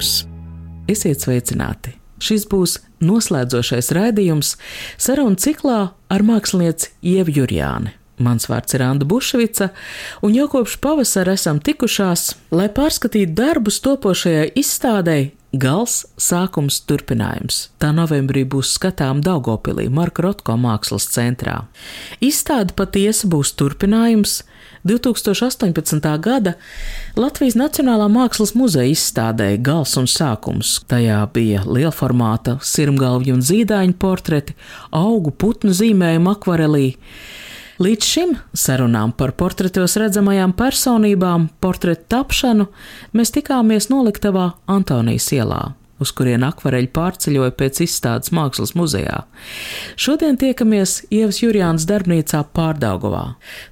turpinājums. Esiet sveicināti! Šis būs noslēdzošais raidījums sarunu ciklā ar mākslinieci Ievu Jurjāni. Mans vārds ir Anna Bušvica, un jau kopš pavasara esam tikušās, lai pārskatītu darbus topošajai izstādei Gals sākums turpinājums. Tā novembrī būs skatām Daugopilī Marka Rotko mākslas centrā. Izstāde patiesi būs turpinājums 2018. gada Latvijas Nacionālā mākslas muzeja izstādē Gals un sākums. Tajā bija lielformāta sirmgalvju un zīdaiņu portreti, augu putnu zīmējumu akvarelī. Līdz šim sarunām par portretos redzamajām personībām, portretu tapšanu mēs tikāmies noliktavā Antonijas ielā uz kurien akvareļi pārceļoja pēc izstādes mākslas muzejā. Šodien tiekamies Ievas Jurjānas darbnīcā Pārdagovā.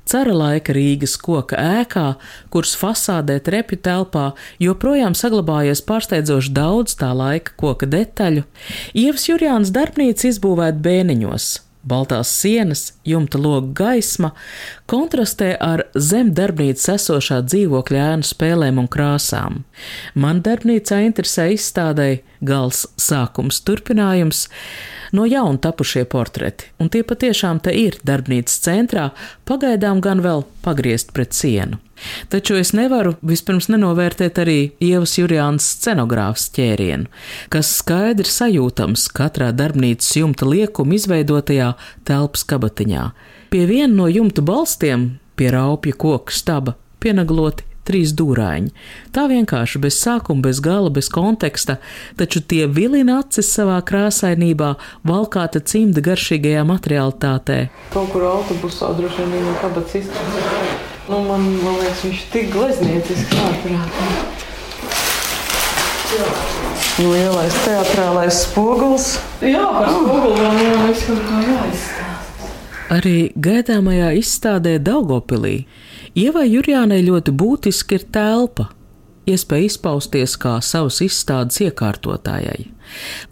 Cara laika Rīgas koka ēkā, kuras fasādē trepi telpā joprojām saglabājies pārsteidzoši daudz tā laika koka detaļu. Ievas Jurjānas darbnīca izbūvēta bēniņos Baltās sienas, jumta loga gaisma kontrastē ar zem darbnīcas esošā dzīvokļa ēnu spēlēm un krāsām. Man darbnīcā interesē izstādēji gals sākums turpinājums, no jauna tapušie portreti, un tie patiešām te ir darbnīcas centrā, pagaidām gan vēl pagriezt pret sienu. Taču es nevaru vispirms nenovērtēt arī Ievas Jurjānas scenogrāfs ķērienu, kas skaidri sajūtams katrā darbnīcas jumta liekuma izveidotajā telpas kabatiņā. Pie viena no jumta balstiem, pie raupja koka staba, pienagloti trīs dūrāņi. Tā vienkārši bez sākuma, bez gala, bez konteksta, taču tie vilina acis savā krāsainībā, valkāta cimda garšīgajā materiālitātē. Kaut kur autobusā droši vien viņa kabats izskatās. Nu, man, man liekas, viņš tik glezniecisks ārprātā. Lielais teatrālais spogulis. Jā, par spoguli vēl jāliek kaut kā jāizstāsta. Arī gaidāmajā izstādē Daugopilī Ievai Jurjānai ļoti būtiski ir telpa, iespēja izpausties kā savas izstādes iekārtotājai.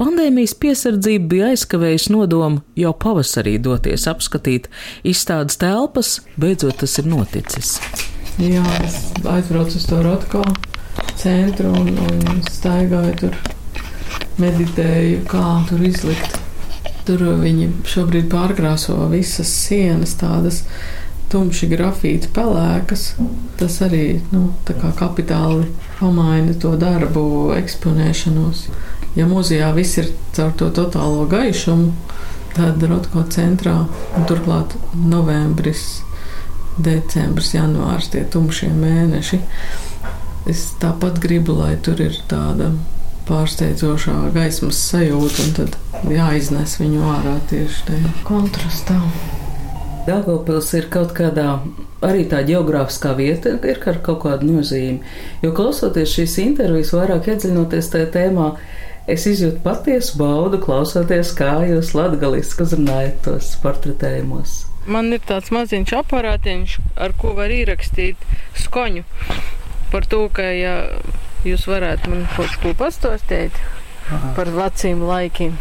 Pandēmijas piesardzība bija aizkavējusi nodomu jau pavasarī doties apskatīt izstādes telpas, beidzot tas ir noticis. Jā, es aizbraucu uz to Rotko centru un, un staigāju tur, meditēju, kā tur izlikt. Tur viņi šobrīd pārkrāso visas sienas tādas tumši grafīti pelēkas. Tas arī nu, kapitāli pamaina to darbu eksponēšanos. Ja muzejā viss ir caur to totālo gaišumu, tad Rotko centrā un turklāt novembris, decembris, janvārs, tie tumšie mēneši. Es tāpat gribu, lai tur ir tāda pārsteidzošā gaismas sajūta, un tad jāiznes viņu ārā tieši tajā kontrastā. Daugopils ir kaut kādā arī tā geogrāfiskā vieta, ir ar kaut kādu nozīmi. Jo klausoties šīs intervijas, vairāk iedziļinoties tajā tēmā, es izjūtu patiesu baudu, klausoties, kā jūs latgaliski uzrunājat tos portretējumos. Man ir tāds maziņš aparātiņš, ar ko var ierakstīt skoņu. Par to, ka ja jūs varētu man kaut ko pastāstīt par veciem laikiem.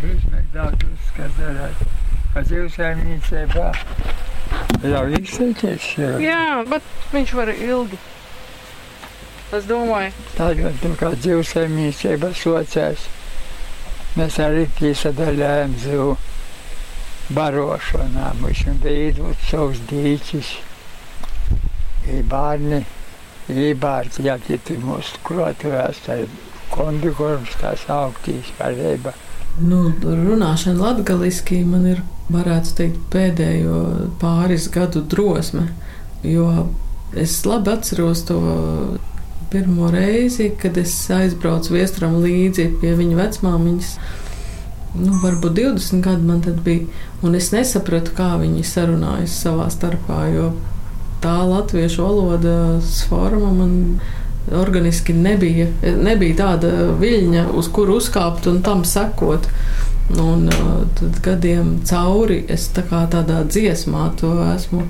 Briesmīgi daudz, darētu ka zivsaimniecībā jau izteicies. Jā, bet viņš var ilgi. Es domāju, Tagad, nu, kā zivsaimniecība sociās, mēs arī piesadaļājam zivu barošanā. Mums veidot savus dīķis, ir bērni, ir bērni, ja kiti mūsu krotuvās, tā kondikorums tās augtīs varēja. Nu, runāšana latgaliski man ir varētu teikt, pēdējo pāris gadu drosme. Jo es labi atceros to pirmo reizi, kad es aizbraucu viestram līdzi pie viņa vecmāmiņas. Nu, varbūt 20 gadi man tad bija, un es nesapratu, kā viņi sarunājas savā starpā, jo tā latviešu valodas forma man organiski nebija, nebija tāda viļņa, uz kuru uzkāpt un tam sekot. Un uh, tad gadiem cauri es tā kā tādā dziesmā to esmu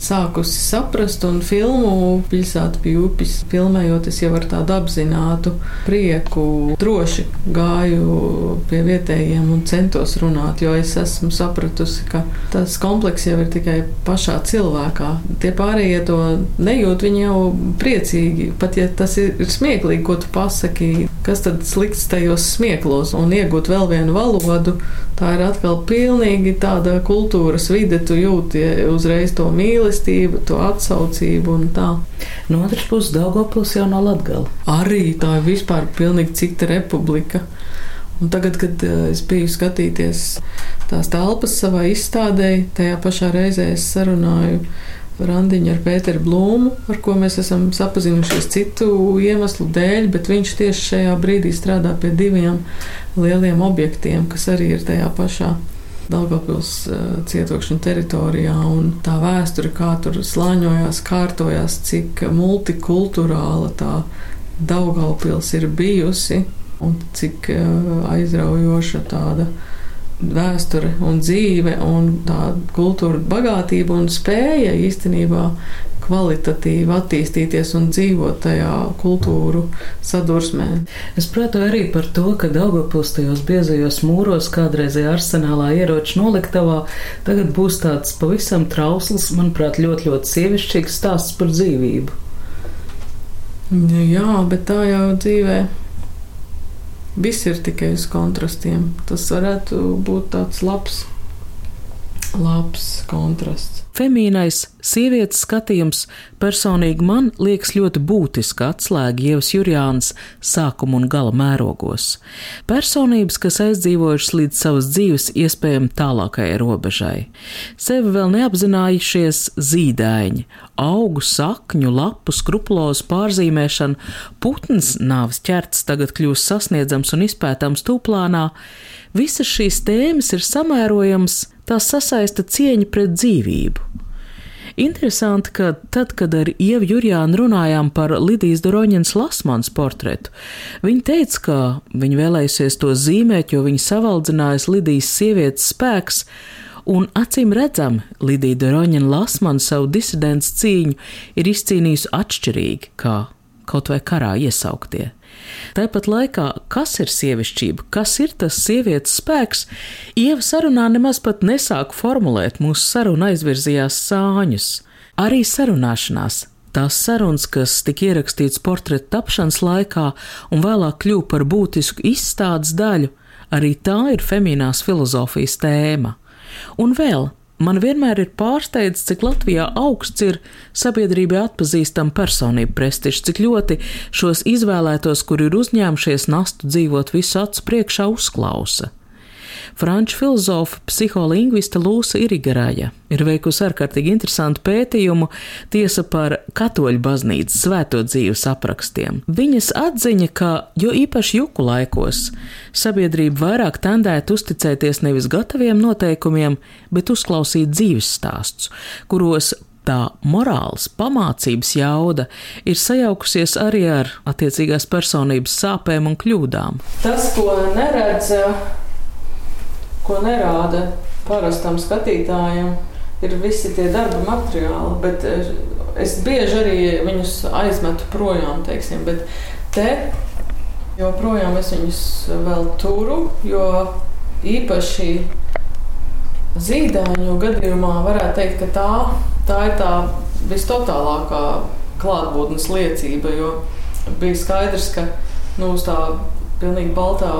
sākusi saprast, un filmu pilsēta pie upes filmējot, es jau ar tādu apzinātu prieku droši gāju pie vietējiem un centos runāt, jo es esmu sapratusi, ka tas komplekss jau ir tikai pašā cilvēkā. Tie pārējie to nejūt, viņi jau priecīgi, pat ja tas ir smieklīgi, ko tu pasaki, kas tad slikts tajos smieklos, un iegūt vēl vienu valodu, tā ir atkal pilnīgi tāda kultūras vide, tu jūti uzreiz to mīlestību, to atsaucību un tā. No otras puses, Daugopils jau nav Latgala. Arī tā ir vispār pilnīgi cita republika. Un tagad, kad eh, es biju skatīties tās telpas savā izstādē, tajā pašā reizē es sarunāju randiņu ar Pēteru Blūmu, ar ko mēs esam sapazinušies citu iemeslu dēļ, bet viņš tieši šajā brīdī strādā pie diviem lieliem objektiem, kas arī ir tajā pašā Daugavpils eh, cietokšņa teritorijā, un tā vēsture, kā tur slāņojās, kārtojās, cik multikulturāla tā Daugavpils ir bijusi, un cik eh, aizraujoša tāda vēsture un dzīve un tā kultūra bagātība un spēja īstenībā kvalitatīvi attīstīties un dzīvot tajā kultūru sadursmē. Es pratu arī par to, ka Daugavpils tajos biezajos mūros kādreizajā arsenālā ieroču noliktavā tagad būs tāds pavisam trausls, manuprāt, ļoti, ļoti sievišķīgs stāsts par dzīvību. Jā, bet tā jau dzīvē Viss ir tikai uz kontrastiem. Tas varētu būt tāds labs, labs kontrasts. Femīnais sievietes skatījums personīgi man liekas ļoti būtiska atslēga Ievas Jurjānas sākuma un gala mērogos. Personības, kas aizdzīvojušas līdz savas dzīves iespējami tālākajai robežai. Sevi vēl neapzinājušies zīdaiņi, augu, sakņu, lapu, skruplozu pārzīmēšana, putns nāves ķerts tagad kļūst sasniedzams un izpētams tūplānā. Visas šīs tēmas ir samērojamas tās sasaista cieņa pret dzīvību. Interesanti, ka tad, kad ar Ievu Jurjānu runājām par Lidijas Doroņas Lasmanas portretu, viņa teica, ka viņa vēlējusies to zīmēt, jo viņa savaldzinājas Lidijas sievietes spēks, un acīm redzami Lidija Doroņa Lasmana savu disidents cīņu ir izcīnījusi atšķirīgi, kā kaut vai karā iesauktie. Tāpat laikā, kas ir sievišķība, kas ir tas sievietes spēks, Ieva sarunā nemaz pat nesāk formulēt, mūsu saruna aizvirzījās sāņus. Arī sarunāšanās Tās sarunas, kas tika ierakstītas portreta tapšanas laikā un vēlāk kļuva par būtisku izstādes daļu, arī tā ir feminīnās filozofijas tēma. Un vēl Man vienmēr ir pārsteidz, cik Latvijā augsts ir sabiedrībai atpazīstama personība prestižs, cik ļoti šos izvēlētos, kuri ir uzņēmušies nastu dzīvot visu acu priekšā, uzklausa. Franču filozofa, psiholingvista Lūsa Irigaraja ir veikusi ārkārtīgi interesantu pētījumu tiesa par katoļu baznīcas svēto dzīves aprakstiem. Viņas atziņa, ka jo īpaši juku laikos sabiedrība vairāk tendētu uzticēties nevis gataviem noteikumiem, bet uzklausīt dzīves stāstus, kuros tā morāls pamācības jauda ir sajaukusies arī ar attiecīgās personības sāpēm un kļūdām. Tas, ko neredz ko nerāda parastam skatītājam, ir visi tie darba materiāli. Bet eh, es bieži arī viņus aizmetu projām, teiksim, bet te joprojām es viņus vēl turu, jo īpaši zīdaiņu gadījumā varētu teikt, ka tā, tā ir tā vistotālākā klātbūtnes liecība, jo bija skaidrs, ka nu, uz tā pilnīgi baltā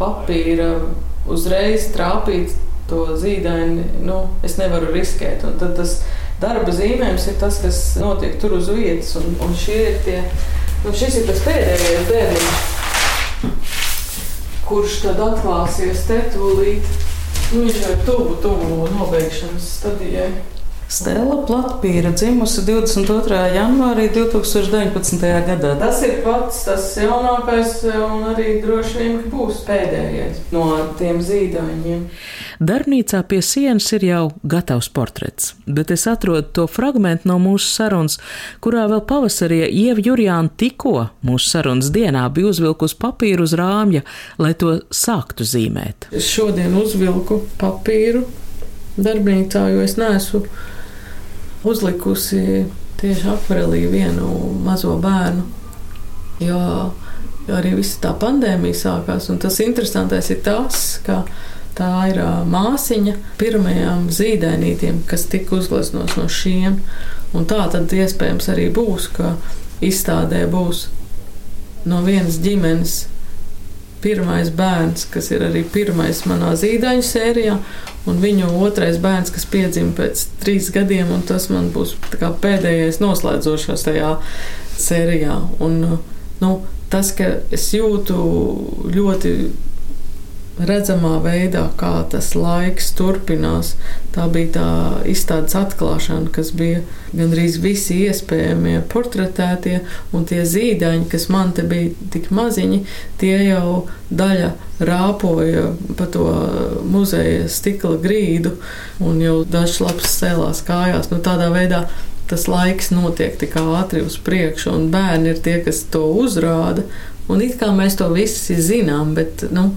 papīra uzreiz trāpīt to zīdaini, nu, es nevaru riskēt. Un tad tas darba zīmējums ir tas, kas notiek tur uz vietas. Un, un ir tie, nu, šis ir tas pēdējais bērniņš, kurš tad atklāsies te tūlīt. Nu, viņš ir tuvu, tuvu nobeigšanas stadijai. Stela Platpīra dzimusi 22. janvārī 2019. gadā. Tas ir pats tas jaunākais un arī droši vien būs pēdējais no tiem zīdaiņiem. Darbnīcā pie sienas ir jau gatavs portrets, bet es atrodu to fragment no mūsu sarunas, kurā vēl pavasarī Ieva Jurjāna tikko mūsu sarunas dienā bija uzvilkusi papīru uz rāmja, lai to sāktu zīmēt. Es šodien uzvilku papīru darbnīcā, jo es neesmu uzlikusi tieši akvarelī vienu mazo bērnu. Jo, arī viss tā pandēmija sākās. Tas interesantais ir tas, ka tā ir māsiņa pirmajām zīdainītiem, kas tika uzgleznots no šiem. Un tā tad iespējams arī būs, ka izstādē būs no vienas ģimenes pirmais bērns, kas ir arī pirmais manā zīdaiņu sērijā, un viņu otrais bērns, kas piedzima pēc trīs gadiem, un tas man būs pēdējais noslēdzošais tajā sērijā. Un, nu, tas, ka es jūtu ļoti redzamā veidā, kā tas laiks turpinās. Tā bija tā izstādes atklāšana, kas bija gandrīz visi iespējamie portretētie, un tie zīdaiņi, kas man te bija tik maziņi, tie jau daļa rāpoja pa to muzeja stikla grīdu, un jau dažs labs cēlās kājās. Nu, tādā veidā tas laiks notiek tik ātri uz priekšu, un bērni ir tie, kas to uzrāda. Un it kā mēs to visi zinām, bet nu,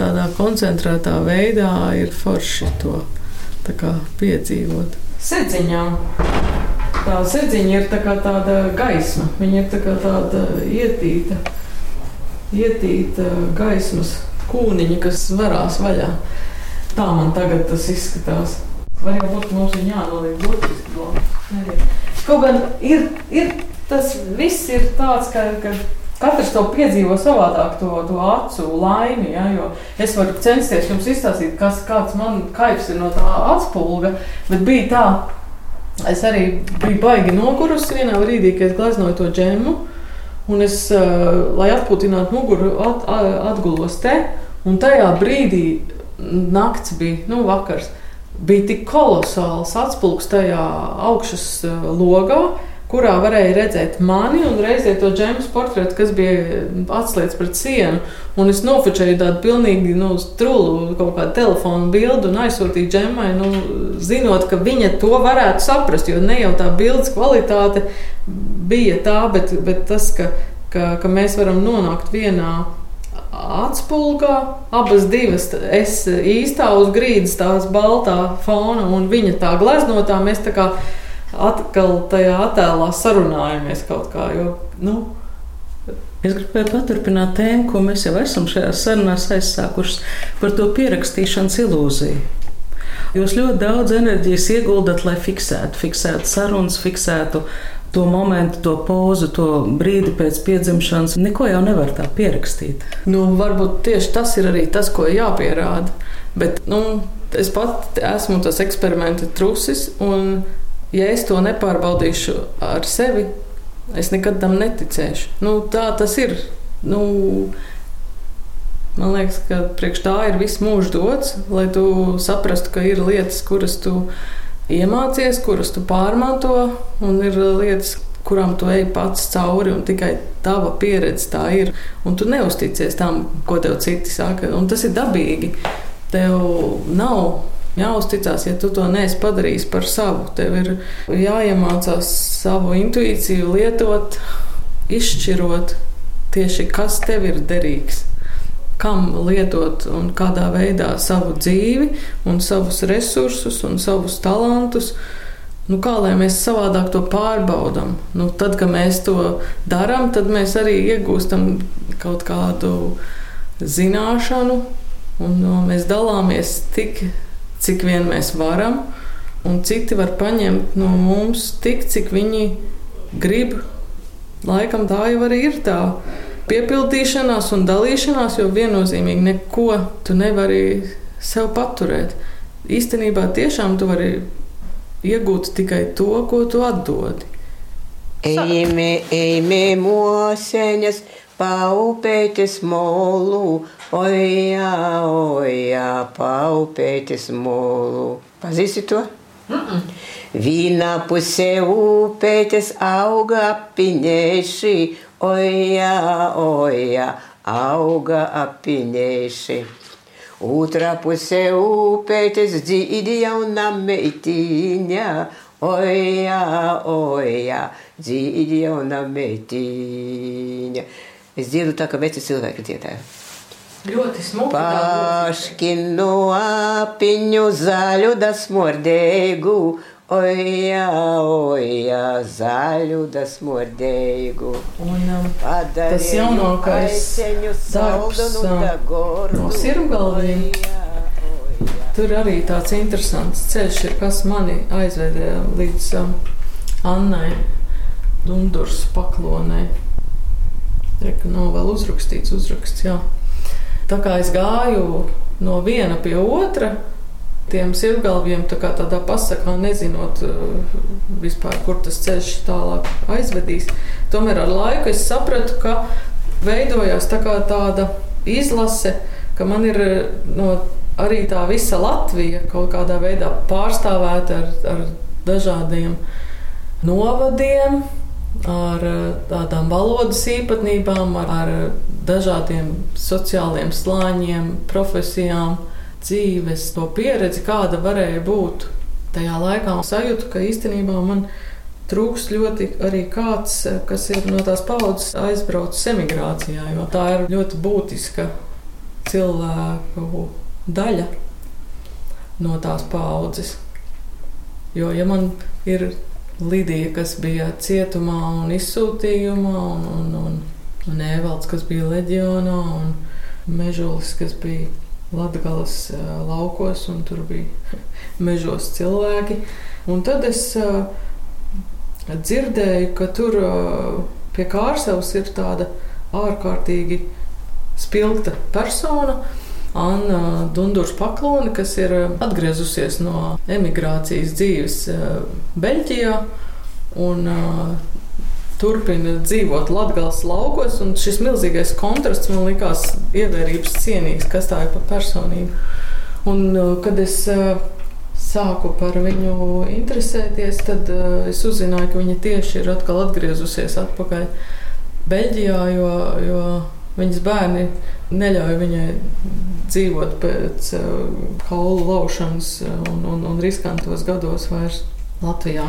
tādā koncentrētā veidā ir forši to piedzīvot. Sēdziņā. Tā sēdziņa ir tā tāda gaisma. Viņa ir tā tāda ietīta, ietīta gaismas kūniņa, kas varās vaļā. Tā man tagad tas izskatās. Varbūt mums ir jānoliek burtiski. Kaut gan ir, ir tas viss ir tāds, ka, ka Katrs to piedzīvo savādāk, to, to acu laimi. Ja, es varu censties jums izstāstīt, kas, kāds man kaips ir no tā atspulga, bet bija tā, es arī biju baigi nogurusi vienā brīdī, kad gleznoju to džemu. Un es, uh, lai atpūtinātu muguru, at, atgulos te. Un tajā brīdī nakts bija, nu, vakars. Bija tik kolosāls atspulgs tajā augšas uh, logā, kurā varēja redzēt mani un reizē to džēmas portretu, kas bija atslēgts pret sienu. Un es nofočēju tādu pilnīgi nu, strulu, kaut kādu telefonu bildi un aizsūtīju džēmai, nu, zinot, ka viņa to varētu saprast. Jo ne jau tā bildes kvalitāte bija tā, bet, bet tas, ka, ka, ka mēs varam nonākt vienā atspulgā. Abas divas, es īstā uz grīdas, tās baltā fona un viņa tā gleznotā. Mēs tā kā atkal tajā attēlā sarunājamies kaut kā. Jo, nu, Es gribēju paturpināt tēmu, ko mēs jau esam šajā sarunā aizsākuši par to pierakstīšanas ilūziju. Jūs ļoti daudz enerģijas ieguldat, lai fiksētu, fiksētu sarunas, fiksētu to momentu, to pozu, to brīdi pēc piedzimšanas. Neko jau nevar tā pierakstīt. Nu, varbūt tieši tas ir arī tas, ko jāpierāda. Bet nu, es pat esmu tas eksperimenta trusis. Un ja es to nepārbaudīšu ar sevi, es nekad tam neticēšu. Nu, tā tas ir. Nu, man liekas, ka priekš tā ir viss mūžs dots, lai tu saprastu, ka ir lietas, kuras tu iemācies, kuras tu pārmanto, un ir lietas, kurām tu ej pats cauri, un tikai tava pieredze tā ir. Un tu neusticies tam, ko tev citi saka, un tas ir dabīgi. Tev nav jāuzticas, ja tu to neesi padarījis par savu. Tev ir jāiemācās savu intuīciju lietot, izšķirot tieši kas tev ir derīgs. Kam lietot un kādā veidā savu dzīvi, un savus resursus un savus talantus. Nu, kā lai mēs savādāk to pārbaudām? Nu, tad, kad mēs to darām, tad mēs arī iegūstam kaut kādu zināšanu, un no, nu, mēs dalāmies tik cik vien mēs varam, un citi var paņemt no mums tik, cik viņi grib. Laikam tā jau arī ir tā piepildīšanās un dalīšanās, jo viennozīmīgi neko tu nevari sev paturēt. Īstenībā tiešām tu vari iegūt tikai to, ko tu atdodi. Ejame, ejame, moseņas, paupēties molu, ojā, ojā, paupēties molu. Pazīsti to? Mm -mm. Vienā pusē upēties auga apiņēši, ojā, ojā, auga apiņēši. Otrā pusē upēties dzīdi jauna meitiņa, ojā, ojā, dzīdi jauna meitiņa. Es dzirdu tā, ka veci cilvēki dziedāja. Ļoti smuki. Paškinu apiņu zaļu da smordēgu, Oja, oja, zaļu dasmordeigu. Un, um, tas jaunākais darbs saldunu um, da no sirmgalviem. Tur arī tāds interesants ceļš ir, kas mani aizvedē līdz um, Annai Dundurs paklonē. Reku nav vēl uzrakstīts, uzraksts, jā. Tā kā es gāju no viena pie otra, tiem sirmgalviem tā kā tādā pasakā, nezinot uh, vispār, kur tas ceļš tālāk aizvedīs. Tomēr ar laiku es sapratu, ka veidojās tā kā tāda izlase, ka man ir uh, no arī tā visa Latvija kaut kādā veidā pārstāvēta ar, ar dažādiem novadiem, ar uh, tādām valodas īpatnībām, ar, ar dažādiem sociāliem slāņiem, profesijām, dzīves, to pieredzi, kāda varēja būt tajā laikā. Sajūtu, ka īstenībā man trūks ļoti arī kāds, kas ir no tās paudzes aizbraucis emigrācijā, jo tā ir ļoti būtiska cilvēku daļa no tās paudzes. Jo, ja man ir Lidija, kas bija cietumā un izsūtījumā, un, un, un, un Evalds, kas bija leģionā, un Mežulis, kas bija Latvijas laukos, un tur bija mežos cilvēki. Un tad es uh, dzirdēju, ka tur uh, pie Kārsavas ir tāda ārkārtīgi spilgta persona. Anna Dundurs Paklone, kas ir atgriezusies no emigrācijas dzīves Beļģijā un turpina dzīvot Latvijas laukos. Šis milzīgais kontrasts man likās ievērības cienīgs, kas tā ir par personību. Un, kad es sāku par viņu interesēties, tad es uzzināju, ka viņa tieši ir atkal atgriezusies atpakaļ Beļģijā, jo, jo viņas bērni neļauj viņai dzīvot pēc kaulu laušanas un, un, un riskantos gados vairs Latvijā.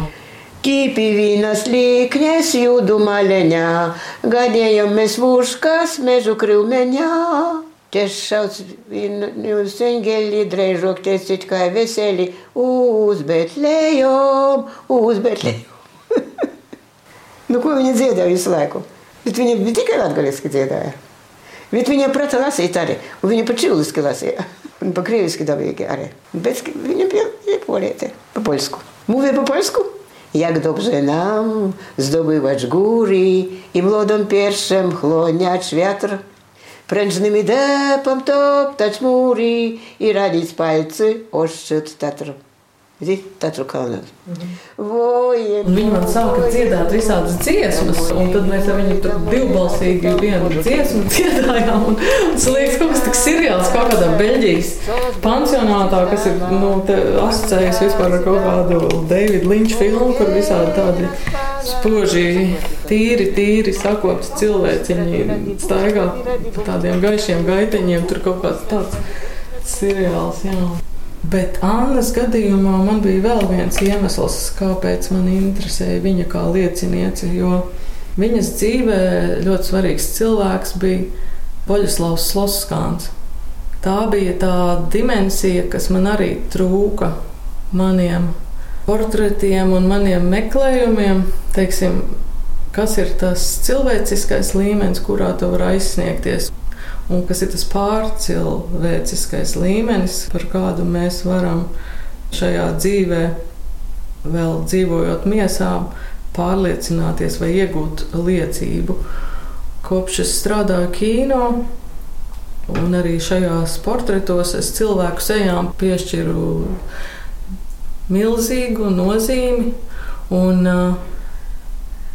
Kīpi vīnas līknes jūdu maleņā, gadējam mēs vūškas mežu krūmeņā. Ties šauc viņu seņģeli, drežok tiesit kā veseli, uz Betlejom, uz Betlejom. nu, ko viņa dziedāja visu laiku? Bet viņa bija tikai latgaliski dziedāja. Bet viņa prata lasīt arī, viņa pa čiliski lasīja. Un pa krieviski dabīgi arī. Bet viņa bija poliete, pa polsku. Mówię po polsku? Jak dobrze nam zdobywać góry i młodym pierwszym chłoniać wiatr, prężnymi depom toptać mury i ranić palcy o szczyt Kalnos. Vojen, Un viņi man sāka dziedāt visādas dziesmas, un tad mēs ar viņu tur divbalsīgi vienu dziesmu dziedājām. Un, tas liekas kaut kas tik seriāls, kā kādā Beļģijas pansionātā, kas ir nu, asociējies vispār ar kaut kādu David Lynch filmu, kur visādi tādi spoži, tīri, tīri sakopti cilvēciņi staigā pa tādiem gaišiem gaiteņiem. Tur kaut kāds tāds seriāls, jā. Bet Annas gadījumā man bija vēl viens iemesls, kāpēc man interesēja viņa kā lieciniece. Jo viņas dzīvē ļoti svarīgs cilvēks bija Poļislavs Sloskāns. Tā bija tā dimensija, kas man arī trūka maniem portretiem un maniem meklējumiem. Teiksim, kas ir tas cilvēciskais līmenis, kurā tu vari aizsniegties? Un kas ir tas pārcilvēciskais līmenis, par kādu mēs varam šajā dzīvē, vēl dzīvojot miesā, pārliecināties vai iegūt liecību. Kopš es strādāju kino, un arī šajās portretos es cilvēku sejām piešķiru milzīgu nozīmi. Un, uh,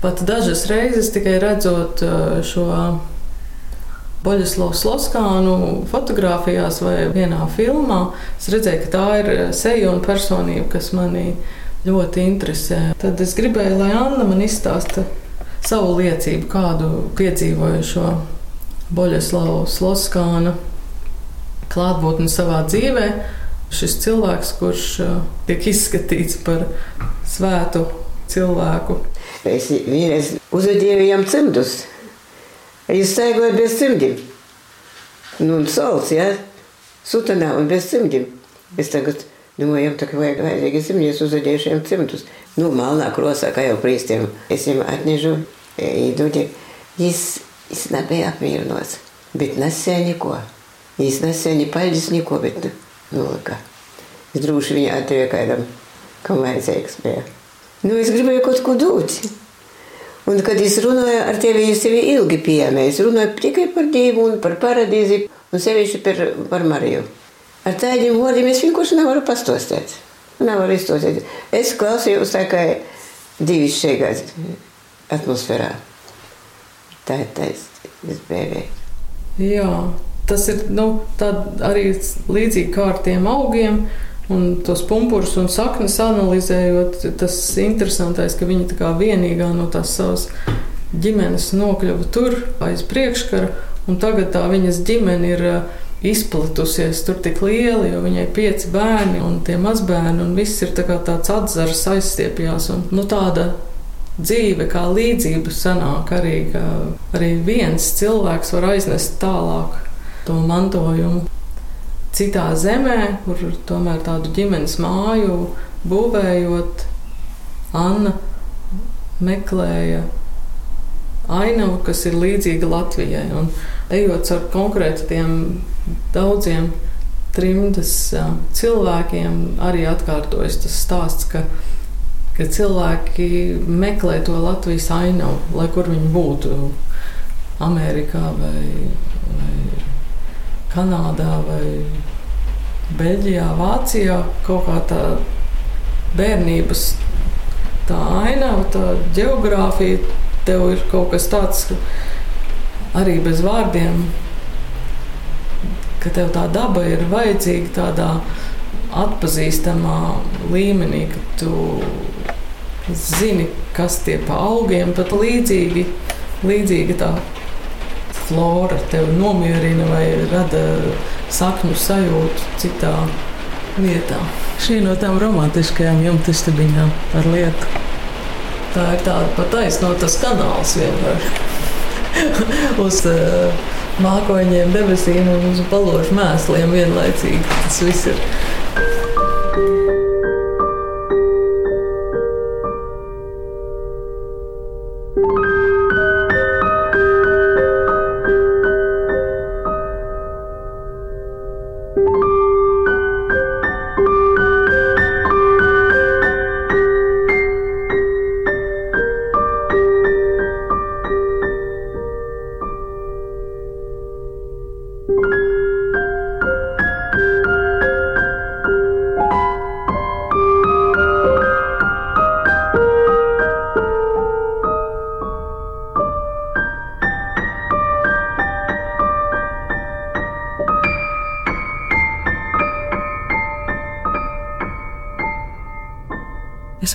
pat dažas reizes tikai redzot uh, šo Boļislavs Loskānu fotografijās vai vienā filmā, es redzēju, ka tā ir seja un personība, kas manī ļoti interesē. Tad es gribēju, lai Anna man izstāsta savu liecību, kādu piedzīvoju šo Boļislavs Loskāna klātbūtni savā dzīvē. Šis cilvēks, kurš tiek izskatīts par svētu cilvēku. Es vienreiz uzvedīju viņam cimdus. Bez cimdiem. Nu, un sauc, jā, ja? sutanā un bez cimdiem. Es tagad Domājam, tā kā vajag vajadzīgi simties uzadījušiem cimtus. Nu, malnā krosā, kā jau prīstiem, es viņam atnežu īduģi. Jis, jis nebija apmierinots, bet nesēja neko. Jis nesēja ni paļģis, neko, bet, nu, kā. Es droši viņu atdevu kādam, kam vajadzīgs bija. Nu, es gribēju kaut ko dot. Un, kad es runāju ar tevi, es tevi ilgi pieņēmu. Es runāju tikai par Dievu un par paradīzi, un sevišķi par, par Mariju. Ar tādiem vārdiem es vienkārši nevaru pastostēt. Nevaru izstostēt. Es klausījos tā kā divi šeit atmosfērā. Tā ir taisnība. Jā, tas ir nu, arī līdzīgi kā ar tiem augiem. Un tos pumpurus un saknes analizējot, tas interesantais, ka viņa tā kā vienīgā no tās savas ģimenes nokļuva tur aiz priekškara, un tagad tā viņas ģimene ir uh, izplatusies tur tik liela, jo viņai ir pieci bērni un tie mazbērni, un viss ir tā tāds atzars aizstiepjās. Un, nu, tāda dzīve kā līdzība sanāk arī, ka arī viens cilvēks var aiznest tālāk to mantojumu citā zemē, kur tomēr tādu ģimenes māju būvējot, Anna meklēja ainavu, kas ir līdzīga Latvijai. Un ejot ar konkrētiem daudziem trimdas cilvēkiem, arī atkārtojas tas stāsts, ka, ka cilvēki meklē to Latvijas ainavu, lai kur viņi būtu. Amerikā vai, vai Kanādā vai Beļģijā, Vācijā kaut kā tā bērnības tā ainava, tā geogrāfija, tev ir kaut kas tāds, arī bez vārdiem, ka tev tā daba ir vajadzīga tādā atpazīstamā līmenī, ka tu zini, kas tie pa augiem, pat līdzīgi, līdzīga tā flora tevi nomierina vai rada sakņu sajūtu citā vietā. Šī no tām romantiskajām jumtistabiņām par lietu. Tā ir tāda pataisnotas kanāls vienkārši. uz uh, mākoņiem, debesīm un uz balošu mēsliem vienlaicīgi. Tas viss ir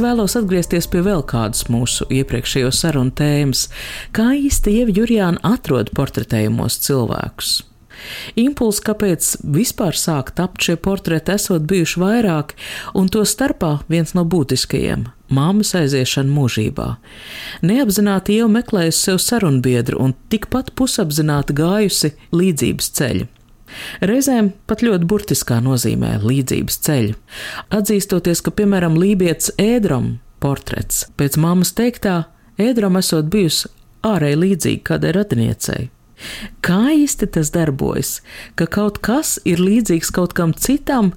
vēlos atgriezties pie vēl kādas mūsu iepriekšējo sarunu tēmas, kā īsti Ieva Jurjāna atrod portretējumos cilvēkus. Impulss, kāpēc vispār sāk tapt šie portreti, esot bijuši vairāki, un to starpā viens no būtiskajiem - māmas aiziešana mūžībā. Neapzināti jau meklējusi sev sarunbiedru un tikpat pusapzināti gājusi līdzības ceļu. Reizēm pat ļoti burtiskā nozīmē līdzības ceļu. Atzīstoties, ka, piemēram, lībietis ēdram portrets pēc mammas teiktā, ēdram esot bijusi ārēji līdzīga kādai radiniecei. Kā īsti tas darbojas, ka kaut kas ir līdzīgs kaut kam citam,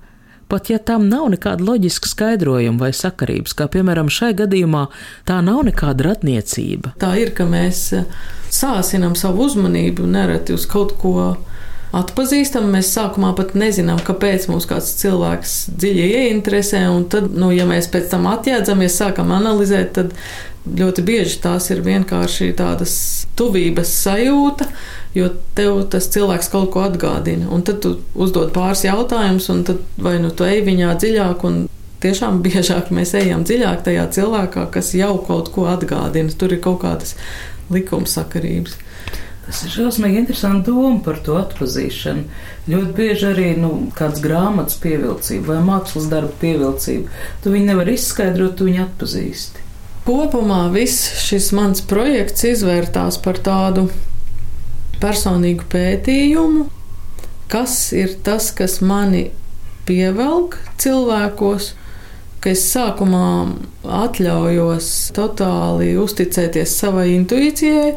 pat ja tam nav nekāda loģiska skaidrojuma vai sakarības, kā piemēram šai gadījumā, tā nav nekāda radniecība. Tā ir, ka mēs sāsinam savu uzmanību nereti uz kaut ko atpazīstam. Mēs sākumā pat nezinām, kāpēc mums kāds cilvēks dziļi ieinteresē, un tad, nu, ja mēs pēc tam atjēdzamies, sākam analizēt, tad ļoti bieži tās ir vienkārši tādas tuvības sajūta, jo tev tas cilvēks kaut ko atgādina. Un tad tu uzdod pāris jautājumus, un tad vai nu tu ej viņā dziļāk, tiešām biežāk mēs ejam dziļāk tajā cilvēkā, kas jau kaut ko atgādina. Tur ir kaut kādas likumsakarības. Tas ir šausmīgi interesanti doma par to atpazīšanu. Ļoti bieži arī nu, kāds grāmatas pievilcība vai mākslas darba pievilcība. Tu viņu nevar izskaidrot, tu viņu atpazīsti. Kopumā viss šis mans projekts izvērtās par tādu personīgu pētījumu, kas ir tas, kas mani pievelk cilvēkos, ka es sākumā atļaujos totāli uzticēties savai intuīcijai.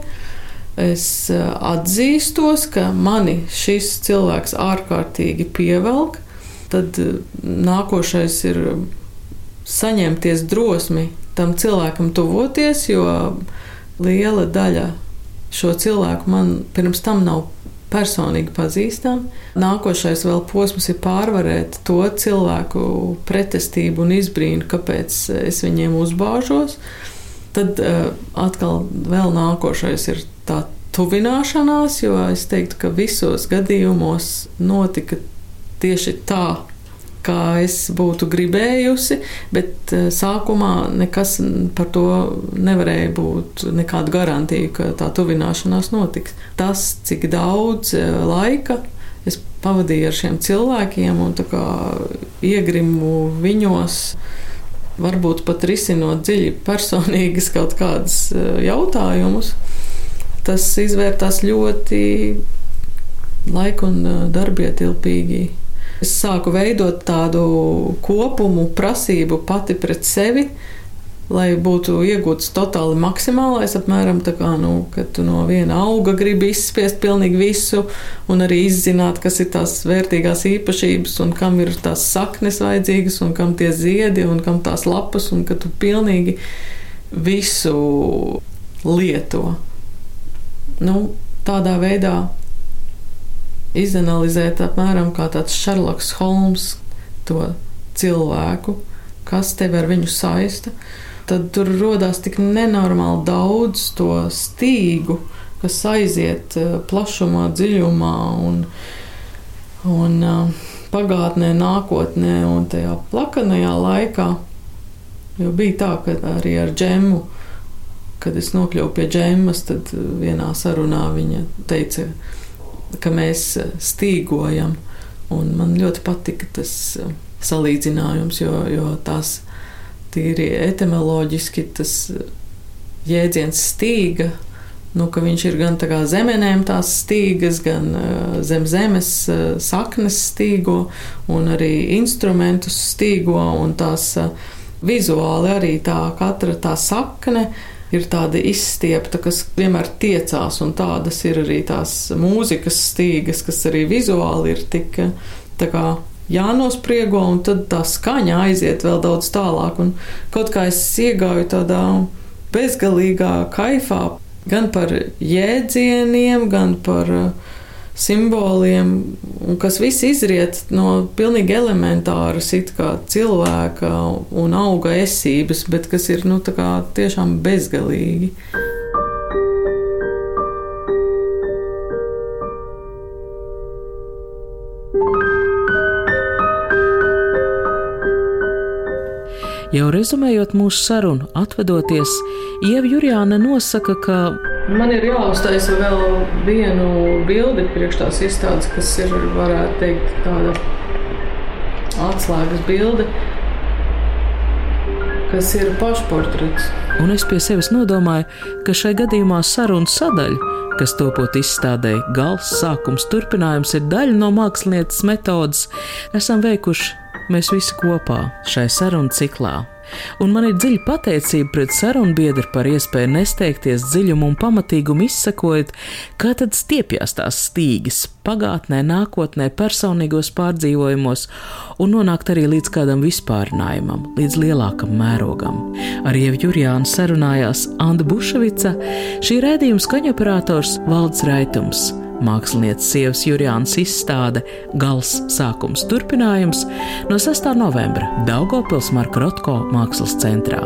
Es eh, atzīstos, ka mani šis cilvēks ārkārtīgi pievelk. Tad eh, nākošais ir saņemties drosmi tam cilvēkam tuvoties, jo liela daļa šo cilvēku man pirms tam nav personīgi pazīstami. Nākošais vēl posms ir pārvarēt to cilvēku pretestību un izbrīnu, kāpēc es viņiem uzbāžos. Tad uh, atkal vēl nākošais ir tā tuvināšanās, jo es teiktu, ka visos gadījumos notika tieši tā, kā es būtu gribējusi, bet eh, sākumā nekas par to nevarēja būt nekāda garantija, ka tā tuvināšanās notiks. Tas, cik daudz eh, laika es pavadīju ar šiem cilvēkiem un iegrimu viņos. Varbūt pat risinot dziļi personīgas kaut kādus eh, jautājumus, tas izvērtās ļoti laika un darbietilpīgi Es sāku veidot tādu kopumu, prasību pati pret sevi, lai būtu iegūts totāli maksimālais, apmēram tā kā, nu, kad tu no viena auga gribi izspiest pilnīgi visu, un arī izzināt, kas ir tās vērtīgās īpašības, un kam ir tās saknes vajadzīgas, un kam tie ziedi, un kam tās lapas, un ka tu pilnīgi visu lieto. Nu, tādā veidā izanalizēt apmēram kā tāds Šerloks Holms to cilvēku, kas tevi ar viņu saista, tad tur rodās tik nenormāli daudz to stīgu, kas aiziet eh, plašumā, dziļumā un, un eh, pagātnē, nākotnē un tajā plakanajā laikā. Jo bija tā, ka arī ar džemu, kad es nokļuvu pie džemas, tad vienā sarunā viņa teica, ka mēs eh, stīgojam. Un man ļoti patika tas eh, salīdzinājums, jo, jo tās tīri etimoloģiski tas eh, jēdziens stīga. Nu, viņš ir gan zemenēm tās stīgas, gan uh, zem zemes uh, saknes stīgo, un arī instrumentus stīgo, un tās uh, vizuāli arī tā katra tā sakne uh, ir tāda izstiepta, kas vienmēr tiecās, un tādas ir arī tās mūzikas stīgas, kas arī vizuāli ir tik jānospriego, un tad tā skaņa aiziet vēl daudz tālāk. Un kaut kā es iegāju tādā bezgalīgā kaifā gan par jēdzieniem, gan par uh, simboliem, kas viss izriet no pilnīgi elementāras cilvēka un auga esības, bet kas ir nu, tiešām bezgalīgi. Jau rezumējot mūsu sarunu, atvadoties, Ieva Jurjāna nosaka, ka Man ir jāuztaisa vēl vienu bildi priekš tās izstādes, kas ir, varētu teikt, tāda atslēgas bilde, kas ir pašportrets. Un es pie sevis nodomāju, ka šai gadījumā sarunu sadaļa, kas topot izstādē, gals, sākums, turpinājums ir daļa no mākslinieces metodas, esam veikuši mēs visi kopā šai sarunu ciklā un man ir dziļa pateicība pret sarunbiedru par iespēju nesteigties dziļumu un pamatīgumu izsakojot, kā tad stiepjas tās stīgas pagātnē, nākotnē, personīgos pārdzīvojumos un nonākt arī līdz kādam vispārinājumam, līdz lielākam mērogam. Ar Ievu Jurjānu sarunājās Anna Buševica, šī rēdījuma skaņoperators Valds Raitums. Mākslinieces sievas Jurijānas izstāde Gals sākums turpinājums no 6. novembra Daugopils Marka Rotko mākslas centrā.